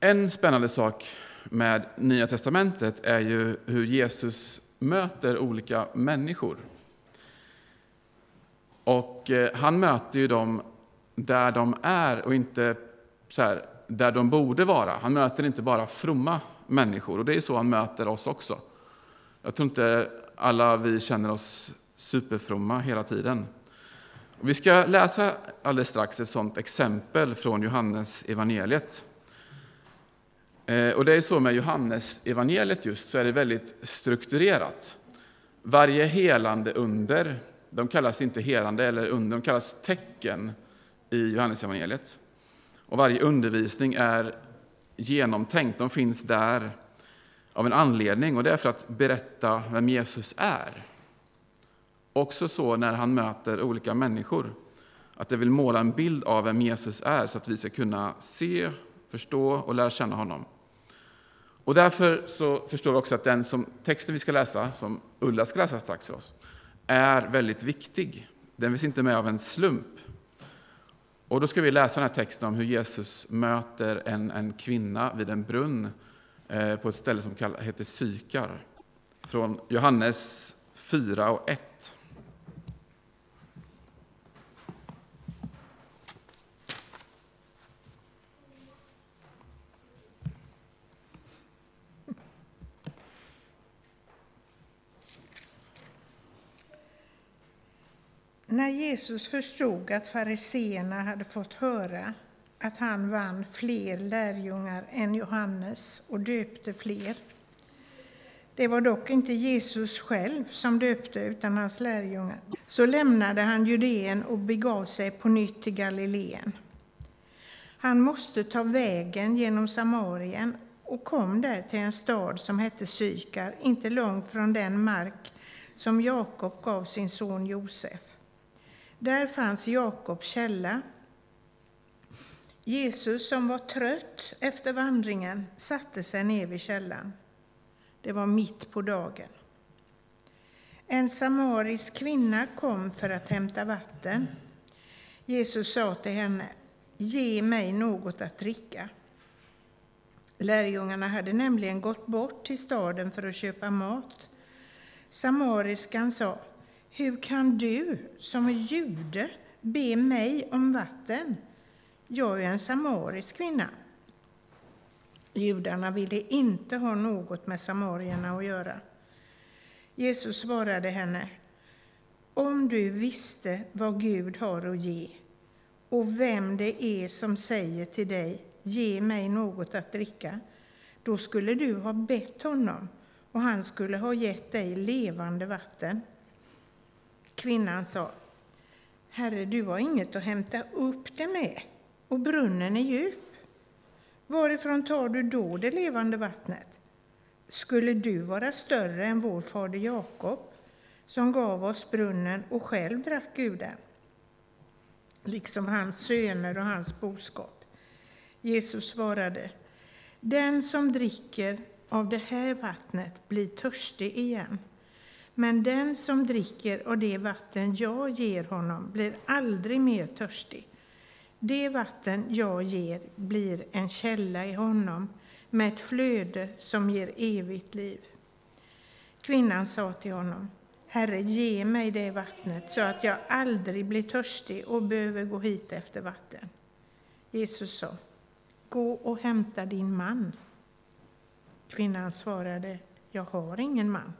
En spännande sak med Nya testamentet är ju hur Jesus möter olika människor. Och eh, han möter ju dem där de är och inte så här, där de borde vara. Han möter inte bara fromma människor, och det är så han möter oss också. Jag tror inte alla vi känner oss superfromma hela tiden. Vi ska läsa alldeles strax ett sådant exempel från Johannes evangeliet. Eh, och det är så med Johannes evangeliet just, så är det väldigt strukturerat. Varje helande under, de kallas inte helande eller under, de kallas tecken i Johannes evangeliet. Och varje undervisning är genomtänkt, de finns där av en anledning och det är för att berätta vem Jesus är. Också så när han möter olika människor, att det vill måla en bild av vem Jesus är så att vi ska kunna se, förstå och lära känna honom. Och därför så förstår vi också att den som, texten vi ska läsa, som Ulla ska läsa strax för oss, är väldigt viktig. Den finns inte med av en slump. Och då ska vi läsa den här texten om hur Jesus möter en, en kvinna vid en brunn eh, på ett ställe som heter Sykar. Från Johannes 4 och 1. När Jesus förstod att fariseerna hade fått höra att han vann fler lärjungar än Johannes och döpte fler. Det var dock inte Jesus själv som döpte, utan hans lärjungar. Så lämnade han Judeen och begav sig på nytt till Galileen. Han måste ta vägen genom Samarien och kom där till en stad som hette Sykar, inte långt från den mark som Jakob gav sin son Josef. Där fanns Jakobs källa. Jesus, som var trött efter vandringen, satte sig ner vid källan. Det var mitt på dagen. En samarisk kvinna kom för att hämta vatten. Jesus sa till henne, ge mig något att dricka. Lärjungarna hade nämligen gått bort till staden för att köpa mat. Samariskan sa, hur kan du som är jude be mig om vatten? Jag är en samarisk kvinna. Judarna ville inte ha något med samarierna att göra. Jesus svarade henne, om du visste vad Gud har att ge och vem det är som säger till dig, ge mig något att dricka, då skulle du ha bett honom och han skulle ha gett dig levande vatten. Kvinnan sa, Herre, du har inget att hämta upp det med, och brunnen är djup. Varifrån tar du då det levande vattnet? Skulle du vara större än vår fader Jakob, som gav oss brunnen och själv drack ur den, liksom hans söner och hans boskap? Jesus svarade, den som dricker av det här vattnet blir törstig igen. Men den som dricker av det vatten jag ger honom blir aldrig mer törstig. Det vatten jag ger blir en källa i honom med ett flöde som ger evigt liv. Kvinnan sa till honom, Herre, ge mig det vattnet så att jag aldrig blir törstig och behöver gå hit efter vatten. Jesus sa, gå och hämta din man. Kvinnan svarade, jag har ingen man.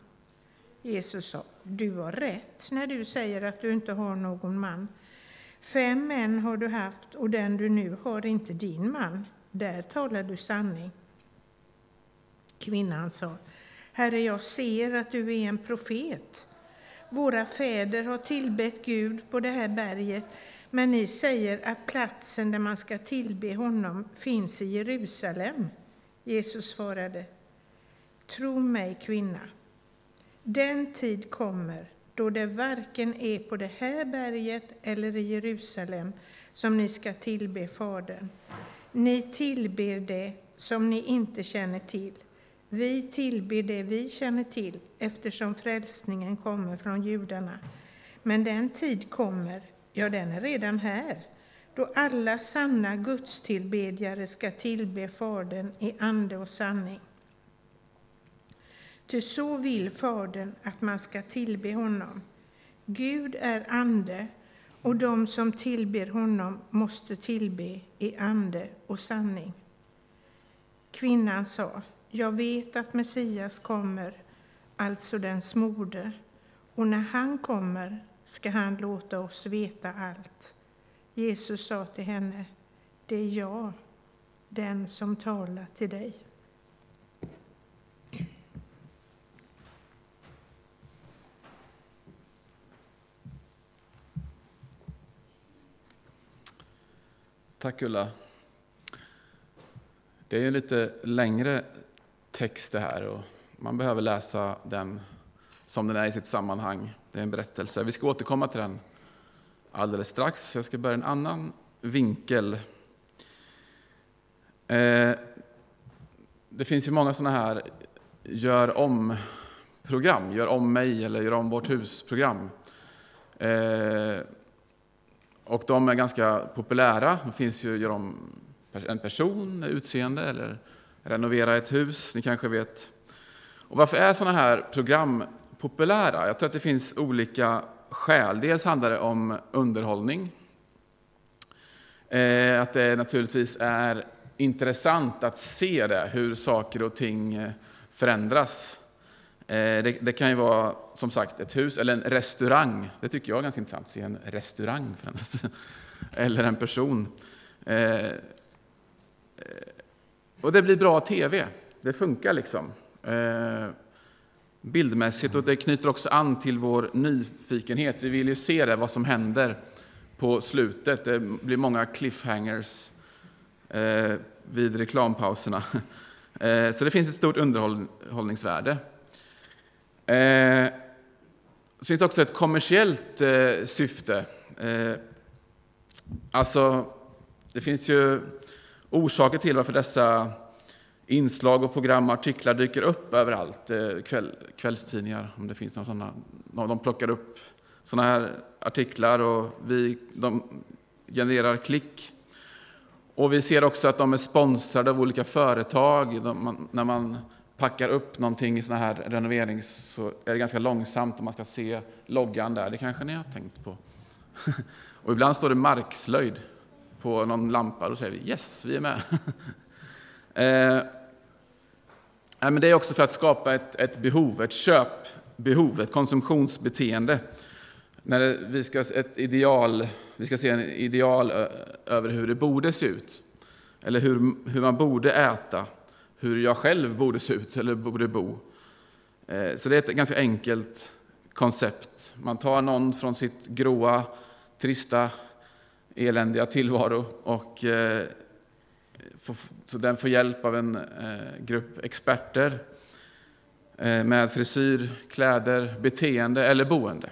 Jesus sa, du har rätt när du säger att du inte har någon man. Fem män har du haft och den du nu har är inte din man. Där talar du sanning. Kvinnan sa, Herre, jag ser att du är en profet. Våra fäder har tillbett Gud på det här berget, men ni säger att platsen där man ska tillbe honom finns i Jerusalem. Jesus svarade, Tro mig, kvinna, den tid kommer då det varken är på det här berget eller i Jerusalem som ni ska tillbe Fadern. Ni tillber det som ni inte känner till. Vi tillber det vi känner till eftersom frälsningen kommer från judarna. Men den tid kommer, ja, den är redan här, då alla sanna gudstillbedjare ska tillbe Fadern i ande och sanning. Ty så vill Fadern att man ska tillbe honom. Gud är ande, och de som tillber honom måste tillbe i ande och sanning. Kvinnan sa, jag vet att Messias kommer, alltså den smorde, och när han kommer ska han låta oss veta allt. Jesus sa till henne, det är jag, den som talar till dig. Tack Ulla. Det är ju en lite längre text det här och man behöver läsa den som den är i sitt sammanhang. Det är en berättelse. Vi ska återkomma till den alldeles strax. Jag ska börja en annan vinkel. Eh, det finns ju många sådana här gör om-program, gör om mig eller gör om vårt hus-program. Eh, och de är ganska populära. Det finns ju gör om en person, utseende eller renovera ett hus. Ni kanske vet. Och varför är sådana här program populära? Jag tror att det finns olika skäl. Dels handlar det om underhållning. Eh, att det naturligtvis är intressant att se det, hur saker och ting eh, förändras. Eh, det, det, kan ju vara som sagt ett hus eller en restaurang. Det tycker jag är ganska intressant, att se en restaurang förändras. eller en person. Eh, eh, och det blir bra tv. Det funkar liksom. Eh, bildmässigt och det knyter också an till vår nyfikenhet. Vi vill ju se det, vad som händer på slutet. Det blir många cliffhangers eh, vid reklampauserna. Eh, så det finns ett stort underhållningsvärde. Eh, det finns också ett kommersiellt eh, syfte. Eh, alltså, det finns ju orsaker till varför dessa inslag och program och artiklar dyker upp överallt. Eh, kväll, kvällstidningar, om det finns några sådana. De plockar upp sådana här artiklar och vi, de genererar klick. Och vi ser också att de är sponsrade av olika företag. De, när man packar upp någonting i sådana här renovering så är det ganska långsamt och man ska se loggan där. Det kanske ni har tänkt på. och ibland står det markslöjd på någon lampa och då säger vi yes, vi är med. eh, men det är också för att skapa ett, ett behov, ett köpbehov, ett konsumtionsbeteende. När det, vi, ska, ett ideal, vi ska se en ideal över hur det borde se ut. Eller hur, hur man borde äta, hur jag själv borde se ut eller borde bo. Eh, så det är ett ganska enkelt koncept. Man tar någon från sitt gråa, trista, eländiga tillvaro och eh, så den får hjälp av en eh, grupp experter med frisyr, kläder, beteende eller boende.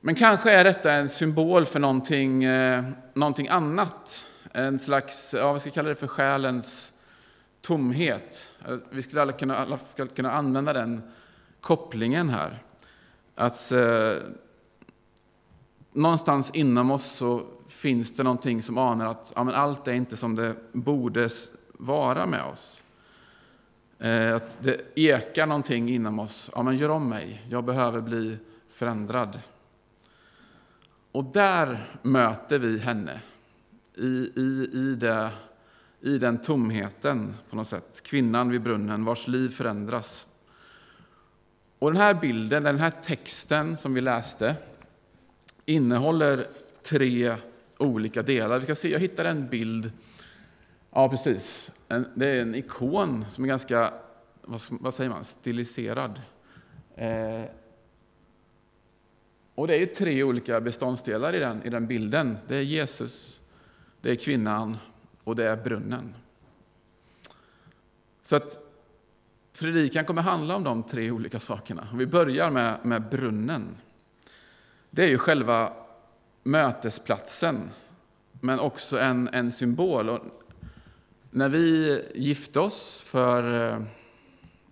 Men kanske är detta en symbol för någonting, någonting annat. En slags, ja, vi ska kalla det för själens tomhet. Vi skulle alla kunna, alla kunna använda den kopplingen här. Att eh, någonstans inom oss så finns det någonting som anar att ja, men allt är inte som det borde vara med oss. Eh, att det ekar någonting inom oss. Ja, men gör om mig, jag behöver bli förändrad. Och där möter vi henne, i, i, i, det, i den tomheten på något sätt. Kvinnan vid brunnen vars liv förändras. Och den här bilden, den här texten som vi läste, innehåller tre olika delar. Vi ska se, jag hittade en bild. Ja, precis. En, det är en ikon som är ganska, vad, vad säger man, stiliserad. Eh, och det är ju tre olika beståndsdelar i den, i den bilden. Det är Jesus, det är kvinnan och det är brunnen. Så att predikan kommer handla om de tre olika sakerna. Vi börjar med, med brunnen. Det är ju själva mötesplatsen, men också en, en symbol. Och när vi gifte oss för eh,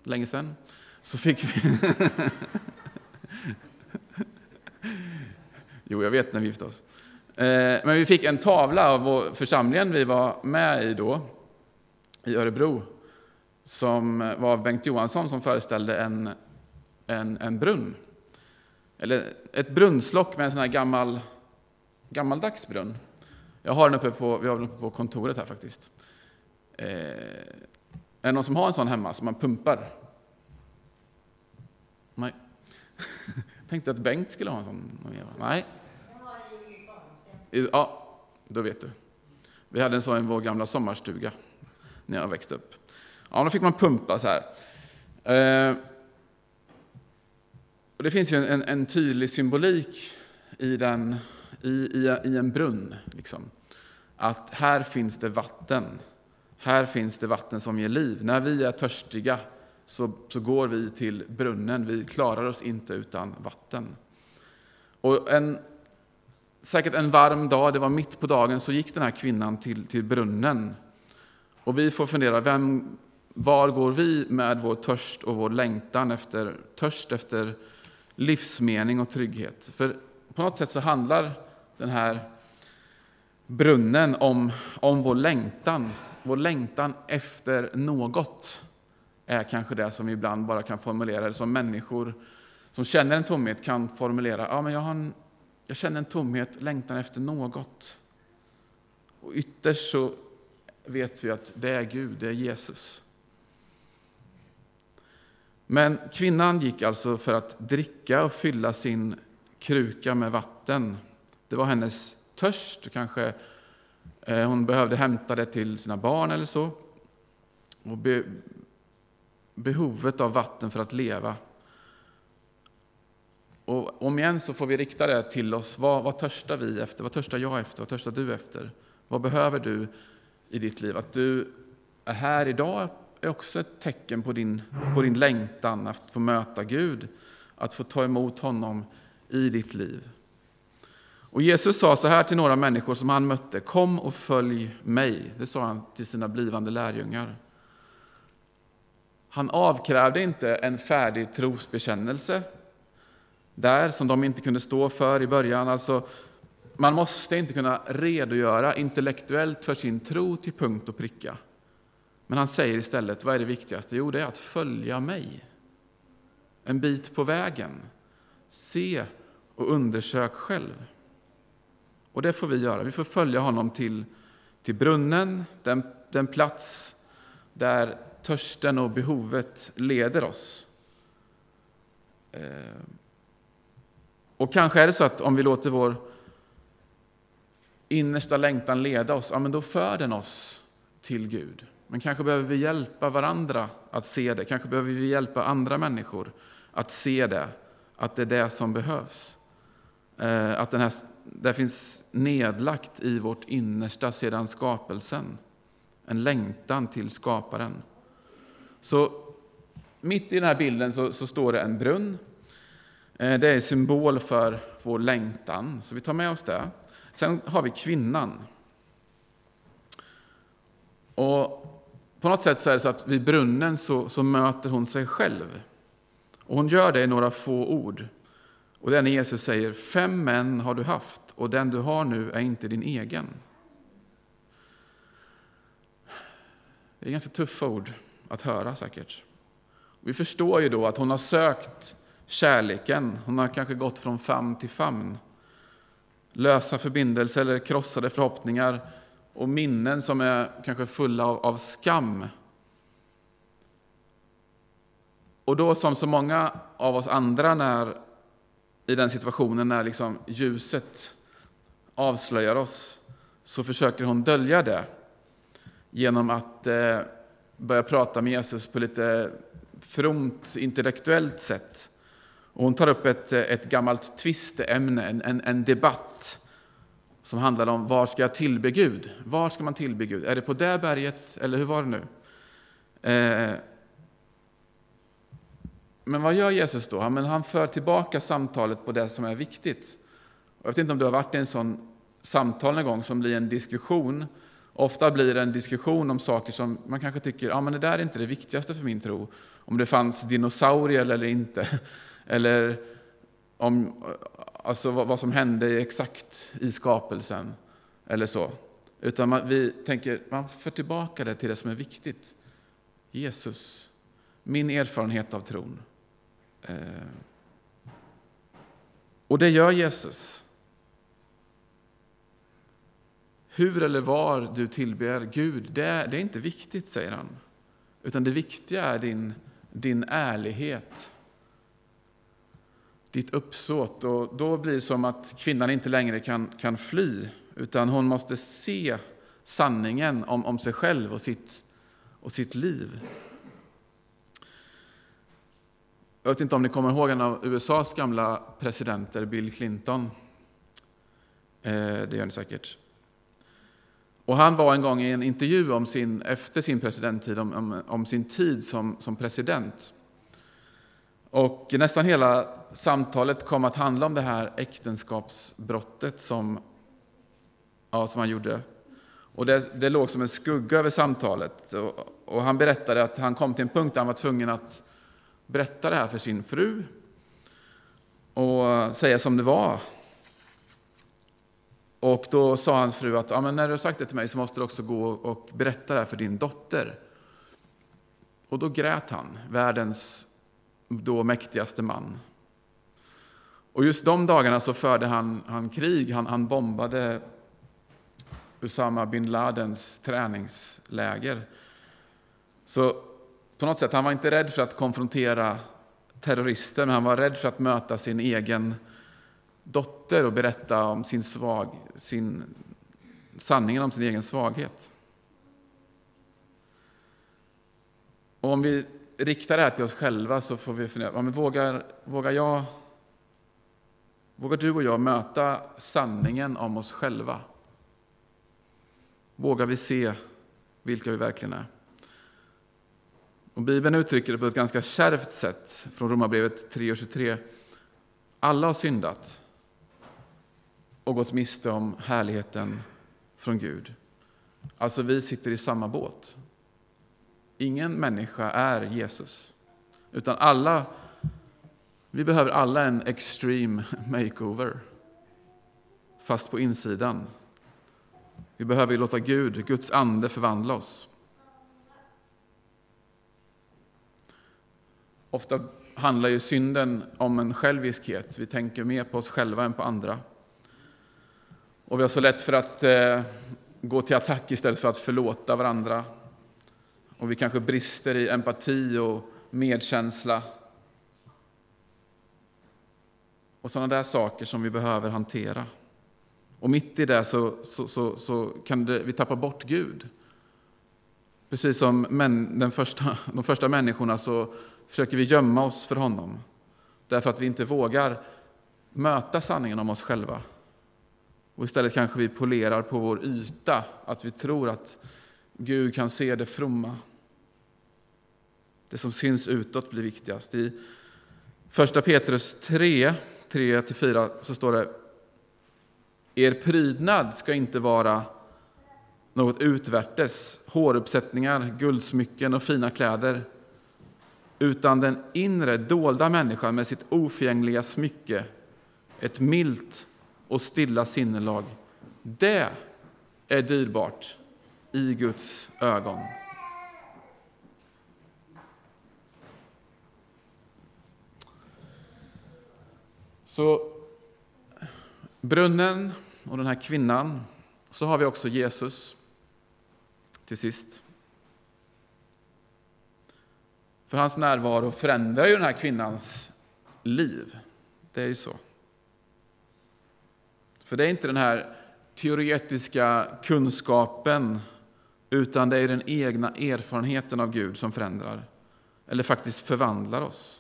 länge sedan så fick vi... jo, jag vet när vi gifte oss. Eh, men vi fick en tavla av församlingen vi var med i då, i Örebro, som var av Bengt Johansson som föreställde en, en, en brunn. Eller ett brunnslock med en sån här gammal, gammaldags brunn. Jag har den uppe på, vi har den uppe på kontoret här faktiskt. Eh, är det någon som har en sån hemma som man pumpar? Nej. Jag tänkte att Bengt skulle ha en sån. Nej. Ja, då vet du. Vi hade en sån i vår gamla sommarstuga när jag växte upp. Ja, då fick man pumpa så här. Eh, och det finns ju en, en tydlig symbolik i, den, i, i, i en brunn. Liksom. Att här finns det vatten. Här finns det vatten som ger liv. När vi är törstiga så, så går vi till brunnen. Vi klarar oss inte utan vatten. Och en, säkert en varm dag, det var mitt på dagen, så gick den här kvinnan till, till brunnen. Och vi får fundera, vem, var går vi med vår törst och vår längtan efter törst efter livsmening och trygghet? För på något sätt så handlar den här brunnen om, om vår längtan. Vår längtan efter något är kanske det som vi ibland bara kan formulera, eller som människor som känner en tomhet kan formulera. Ja, men jag, har en, jag känner en tomhet, längtan efter något. Och ytterst så vet vi att det är Gud, det är Jesus. Men kvinnan gick alltså för att dricka och fylla sin kruka med vatten. Det var hennes törst, kanske eh, hon behövde hämta det till sina barn eller så. Och be, behovet av vatten för att leva. Och om igen så får vi rikta det till oss. Vad, vad törstar vi efter? Vad törstar jag efter? Vad törstar du efter? Vad behöver du i ditt liv? Att du är här idag är också ett tecken på din, på din längtan att få möta Gud, att få ta emot honom i ditt liv. Och Jesus sa så här till några människor som han mötte, kom och följ mig. Det sa han till sina blivande lärjungar. Han avkrävde inte en färdig trosbekännelse där som de inte kunde stå för i början. Alltså, man måste inte kunna redogöra intellektuellt för sin tro till punkt och pricka. Men han säger istället, vad är det viktigaste? Jo, det är att följa mig. En bit på vägen. Se och undersök själv. Och det får vi göra. Vi får följa honom till, till brunnen, den, den plats där törsten och behovet leder oss. Eh, och kanske är det så att om vi låter vår innersta längtan leda oss, ja, men då för den oss till Gud. Men kanske behöver vi hjälpa varandra att se det. Kanske behöver vi hjälpa andra människor att se det, att det är det som behövs. Eh, att den här, det finns nedlagt i vårt innersta sedan skapelsen. En längtan till skaparen. Så mitt i den här bilden så, så står det en brunn. Eh, det är symbol för vår längtan, så vi tar med oss det. Sen har vi kvinnan. Och på något sätt så är det så att vid brunnen så, så möter hon sig själv. Och hon gör det i några få ord. Och det är när Jesus säger, fem män har du haft och den du har nu är inte din egen. Det är ganska tuffa ord att höra säkert. Vi förstår ju då att hon har sökt kärleken. Hon har kanske gått från famn till famn. Lösa förbindelser eller krossade förhoppningar och minnen som är kanske fulla av, av skam. Och då som så många av oss andra när, i den situationen när liksom ljuset avslöjar oss så försöker hon dölja det genom att eh, börja prata med Jesus på lite fromt intellektuellt sätt. Och hon tar upp ett, ett gammalt tvisteämne, en, en, en debatt som handlar om var ska jag tillbe Gud? Var ska man tillbe Gud? Är det på det berget, eller hur var det nu? Eh, men vad gör Jesus då? Han, men han för tillbaka samtalet på det som är viktigt. Jag vet inte om du har varit i en sån samtal någon gång som blir en diskussion. Ofta blir det en diskussion om saker som man kanske tycker ja, men det där är inte det viktigaste för min tro. Om det fanns dinosaurier eller inte. Eller om alltså vad, vad som hände exakt i skapelsen eller så. Utan man, vi tänker, man för tillbaka det till det som är viktigt. Jesus, min erfarenhet av tron. Eh, och det gör Jesus. Hur eller var du tillber Gud, det är, det är inte viktigt, säger han. Utan det viktiga är din, din ärlighet, ditt uppsåt. Och då blir det som att kvinnan inte längre kan, kan fly, utan hon måste se sanningen om, om sig själv och sitt, och sitt liv. Jag vet inte om ni kommer ihåg en av USAs gamla presidenter, Bill Clinton. Eh, det gör ni säkert. Och han var en gång i en intervju om sin, efter sin presidenttid om, om, om sin tid som, som president. Och nästan hela samtalet kom att handla om det här äktenskapsbrottet som, ja, som han gjorde. Och det, det låg som en skugga över samtalet. Och, och han berättade att han kom till en punkt där han var tvungen att berätta det här för sin fru och säga som det var. Och då sa hans fru att ja, men när du har sagt det till mig så måste du också gå och berätta det här för din dotter. Och då grät han, världens då mäktigaste man. Och just de dagarna så förde han, han krig, han, han bombade Usama bin Ladens träningsläger. Så på något sätt, han var inte rädd för att konfrontera terrorister, men han var rädd för att möta sin egen dotter och berätta om sin svag, sin, sanningen om sin egen svaghet. Och om vi riktar det här till oss själva så får vi fundera, men vågar, vågar, jag, vågar du och jag möta sanningen om oss själva? Vågar vi se vilka vi verkligen är? Och Bibeln uttrycker det på ett ganska kärvt sätt från Romarbrevet 3.23. Alla har syndat och gått miste om härligheten från Gud. Alltså, vi sitter i samma båt. Ingen människa är Jesus, utan alla, vi behöver alla en extreme makeover, fast på insidan. Vi behöver låta Gud, Guds ande, förvandla oss. Ofta handlar ju synden om en själviskhet. Vi tänker mer på oss själva än på andra. Och vi har så lätt för att eh, gå till attack istället för att förlåta varandra. Och vi kanske brister i empati och medkänsla. Och sådana där saker som vi behöver hantera. Och mitt i det så, så, så, så kan det, vi tappa bort Gud. Precis som män, den första, de första människorna så försöker vi gömma oss för honom. Därför att vi inte vågar möta sanningen om oss själva. Och istället kanske vi polerar på vår yta, att vi tror att Gud kan se det fromma. Det som syns utåt blir viktigast. I första Petrus 3, 3-4 så står det Er prydnad ska inte vara något utvärtes, håruppsättningar, guldsmycken och fina kläder utan den inre, dolda människan med sitt oförgängliga smycke, ett milt och stilla sinnelag. Det är dyrbart i Guds ögon. Så brunnen och den här kvinnan, så har vi också Jesus till sist. För hans närvaro förändrar ju den här kvinnans liv. Det är ju så. För det är inte den här teoretiska kunskapen utan det är den egna erfarenheten av Gud som förändrar, eller faktiskt förvandlar oss.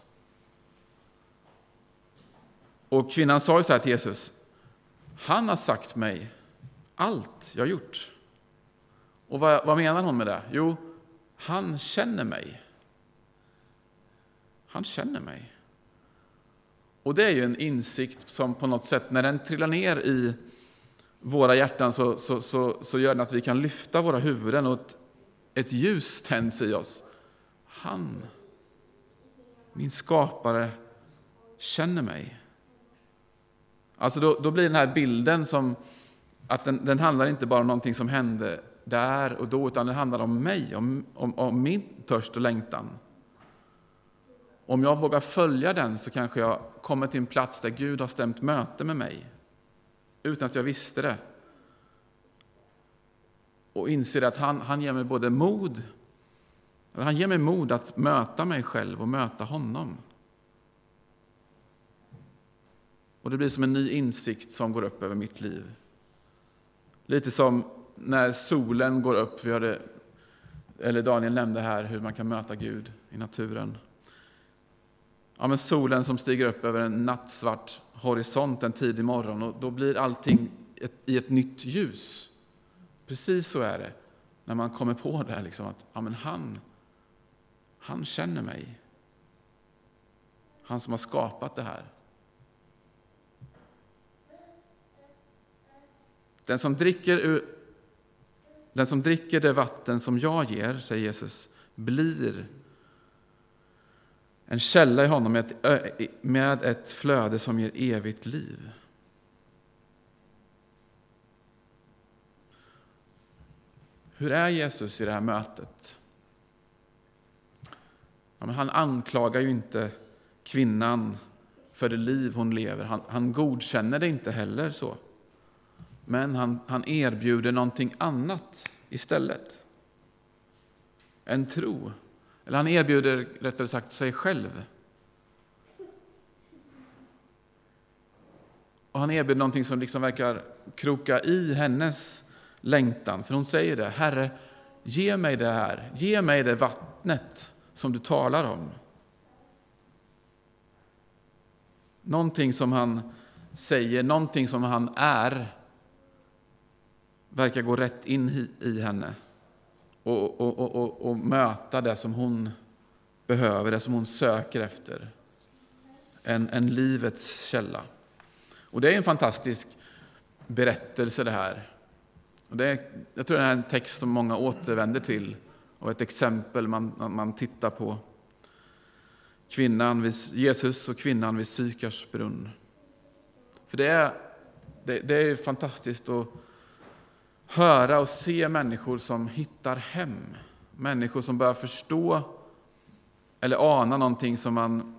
Och kvinnan sa ju så här till Jesus, han har sagt mig allt jag gjort. Och vad, vad menar hon med det? Jo, han känner mig. Han känner mig. Och det är ju en insikt som på något sätt, när den trillar ner i våra hjärtan så, så, så, så gör den att vi kan lyfta våra huvuden och ett, ett ljus tänds i oss. Han, min skapare, känner mig. Alltså då, då blir den här bilden som att den, den handlar inte bara om någonting som hände där och då, utan den handlar om mig, om, om, om min törst och längtan. Om jag vågar följa den så kanske jag kommer till en plats där Gud har stämt möte med mig, utan att jag visste det. Och inser att han, han ger mig både mod, han ger mig mod att möta mig själv och möta honom. Och det blir som en ny insikt som går upp över mitt liv. Lite som när solen går upp. Vi hade, eller Daniel nämnde här hur man kan möta Gud i naturen. Ja, men solen som stiger upp över en nattsvart horisont en tidig morgon och då blir allting ett, i ett nytt ljus. Precis så är det när man kommer på det här, liksom, att ja, men han, han känner mig. Han som har skapat det här. Den som dricker ur den som dricker det vatten som jag ger, säger Jesus, blir en källa i honom med ett, med ett flöde som ger evigt liv. Hur är Jesus i det här mötet? Ja, han anklagar ju inte kvinnan för det liv hon lever. Han, han godkänner det inte heller så. Men han, han erbjuder någonting annat istället. En tro. Eller han erbjuder rättare sagt sig själv. Och han erbjuder någonting som liksom verkar kroka i hennes längtan. För hon säger det, Herre, ge mig det här, ge mig det vattnet som du talar om. Någonting som han säger, någonting som han är, verkar gå rätt in i henne och, och, och, och, möta det som hon behöver, det som hon söker efter. En, en livets källa. Och det är en fantastisk berättelse det här. Och det är, jag tror det är en text som många återvänder till och ett exempel man, man tittar på. Kvinnan vid, Jesus och kvinnan vid Sykars brunn. För det är, det, det är fantastiskt att höra och se människor som hittar hem. Människor som börjar förstå eller ana någonting som man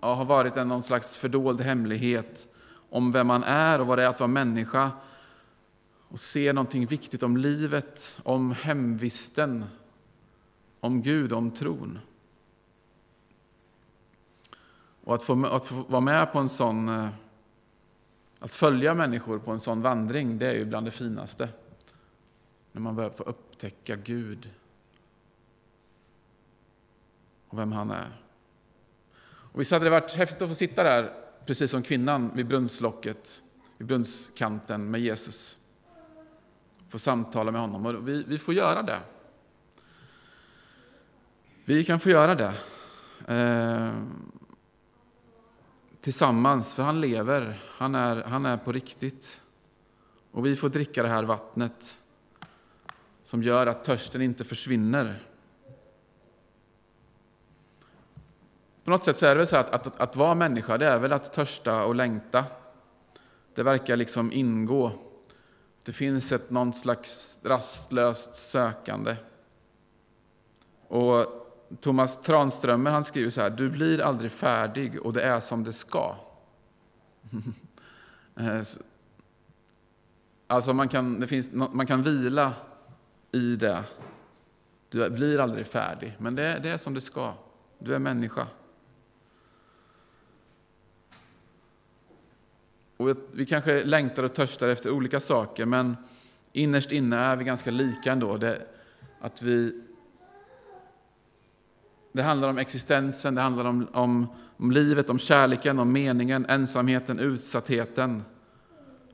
ja, har varit en någon slags fördold hemlighet om vem man är och vad det är att vara människa. Och se någonting viktigt om livet, om hemvisten, om Gud, om tron. Och att få, att få vara med på en sån eh, att följa människor på en sån vandring, det är ju bland det finaste. När man börjar få upptäcka Gud och vem han är. Och visst hade det varit häftigt att få sitta där, precis som kvinnan vid brunnslocket, vid brunnskanten med Jesus. Få samtala med honom. Och vi, vi får göra det. Vi kan få göra det. Eh, tillsammans, för han lever, han är, han är på riktigt. Och vi får dricka det här vattnet som gör att törsten inte försvinner. På något sätt så är det väl så att, att, att vara människa, det är väl att törsta och längta. Det verkar liksom ingå. Det finns ett någon slags rastlöst sökande. Och Thomas Tranströmer han skriver så här, du blir aldrig färdig och det är som det ska. Eh, alltså man kan, det finns, man kan vila i det. Du blir aldrig färdig, men det, det är som det ska. Du är människa. Och vi kanske längtar och törstar efter olika saker, men innerst inne är vi ganska lika ändå. Det, att vi det handlar om existensen, det handlar om, om, om livet, om kärleken, om meningen, ensamheten, utsattheten.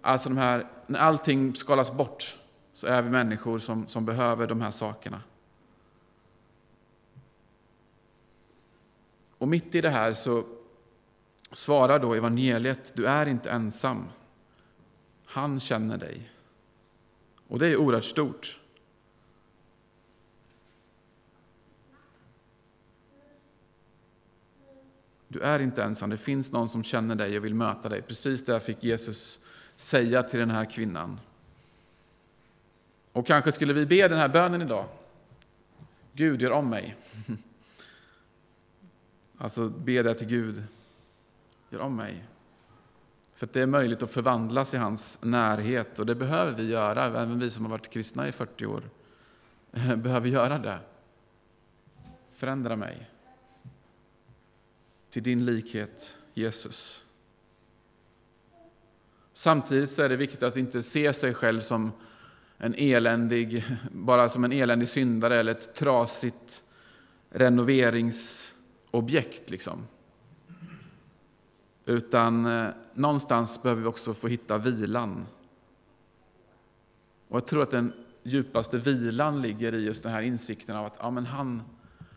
Alltså de här, när allting skalas bort så är vi människor som, som behöver de här sakerna. Och mitt i det här så svarar då evangeliet, du är inte ensam. Han känner dig. Och det är oerhört stort. Du är inte ensam, det finns någon som känner dig och vill möta dig. Precis det fick Jesus säga till den här kvinnan. Och kanske skulle vi be den här bönen idag. Gud, gör om mig. Alltså be det till Gud. Gör om mig. För det är möjligt att förvandlas i hans närhet och det behöver vi göra, även vi som har varit kristna i 40 år. Behöver göra det. Förändra mig till din likhet, Jesus. Samtidigt så är det viktigt att inte se sig själv som en eländig, bara som en eländig syndare eller ett trasigt renoveringsobjekt. Liksom. Utan eh, någonstans behöver vi också få hitta vilan. Och jag tror att den djupaste vilan ligger i just den här insikten av att ja, men han,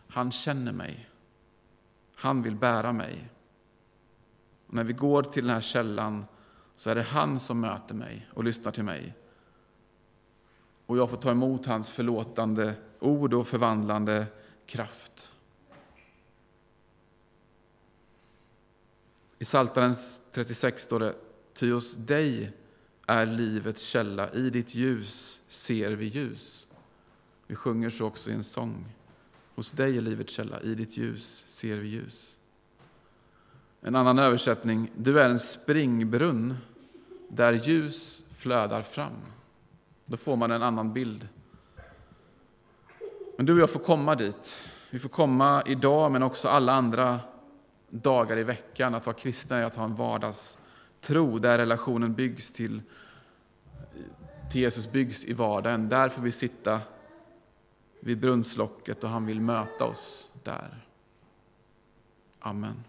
han känner mig. Han vill bära mig. Och när vi går till den här källan så är det han som möter mig och lyssnar till mig. Och jag får ta emot hans förlåtande ord och förvandlande kraft. I Psaltaren 36 står det, ty hos dig är livets källa, i ditt ljus ser vi ljus. Vi sjunger så också i en sång. Hos dig är livets källa, i ditt ljus ser vi ljus. En annan översättning, du är en springbrunn där ljus flödar fram. Då får man en annan bild. Men du och jag får komma dit. Vi får komma idag, men också alla andra dagar i veckan. Att vara kristen är att ha en vardagstro där relationen byggs till, till Jesus byggs i vardagen. Där får vi sitta vid brunnslocket och han vill möta oss där. Amen.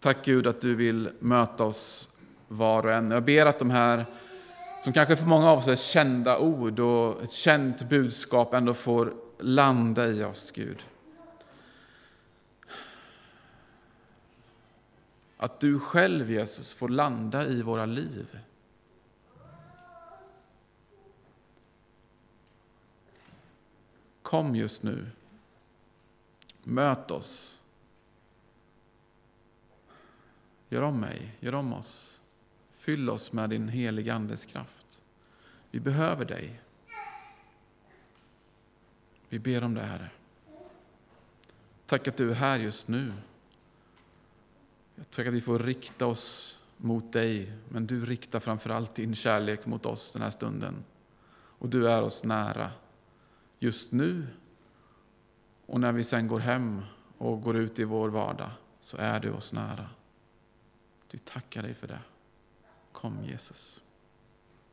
Tack Gud att du vill möta oss var och en. Jag ber att de här, som kanske för många av oss är kända ord och ett känt budskap, ändå får landa i oss, Gud. Att du själv, Jesus, får landa i våra liv. Kom just nu. Möt oss. Gör om mig, gör om oss. Fyll oss med din heliga Andes kraft. Vi behöver dig. Vi ber om det, Herre. Tack att du är här just nu. Tack att vi får rikta oss mot dig, men du riktar framför allt din kärlek mot oss den här stunden. Och du är oss nära just nu och när vi sen går hem och går ut i vår vardag så är du oss nära. Vi tackar dig för det. Kom Jesus.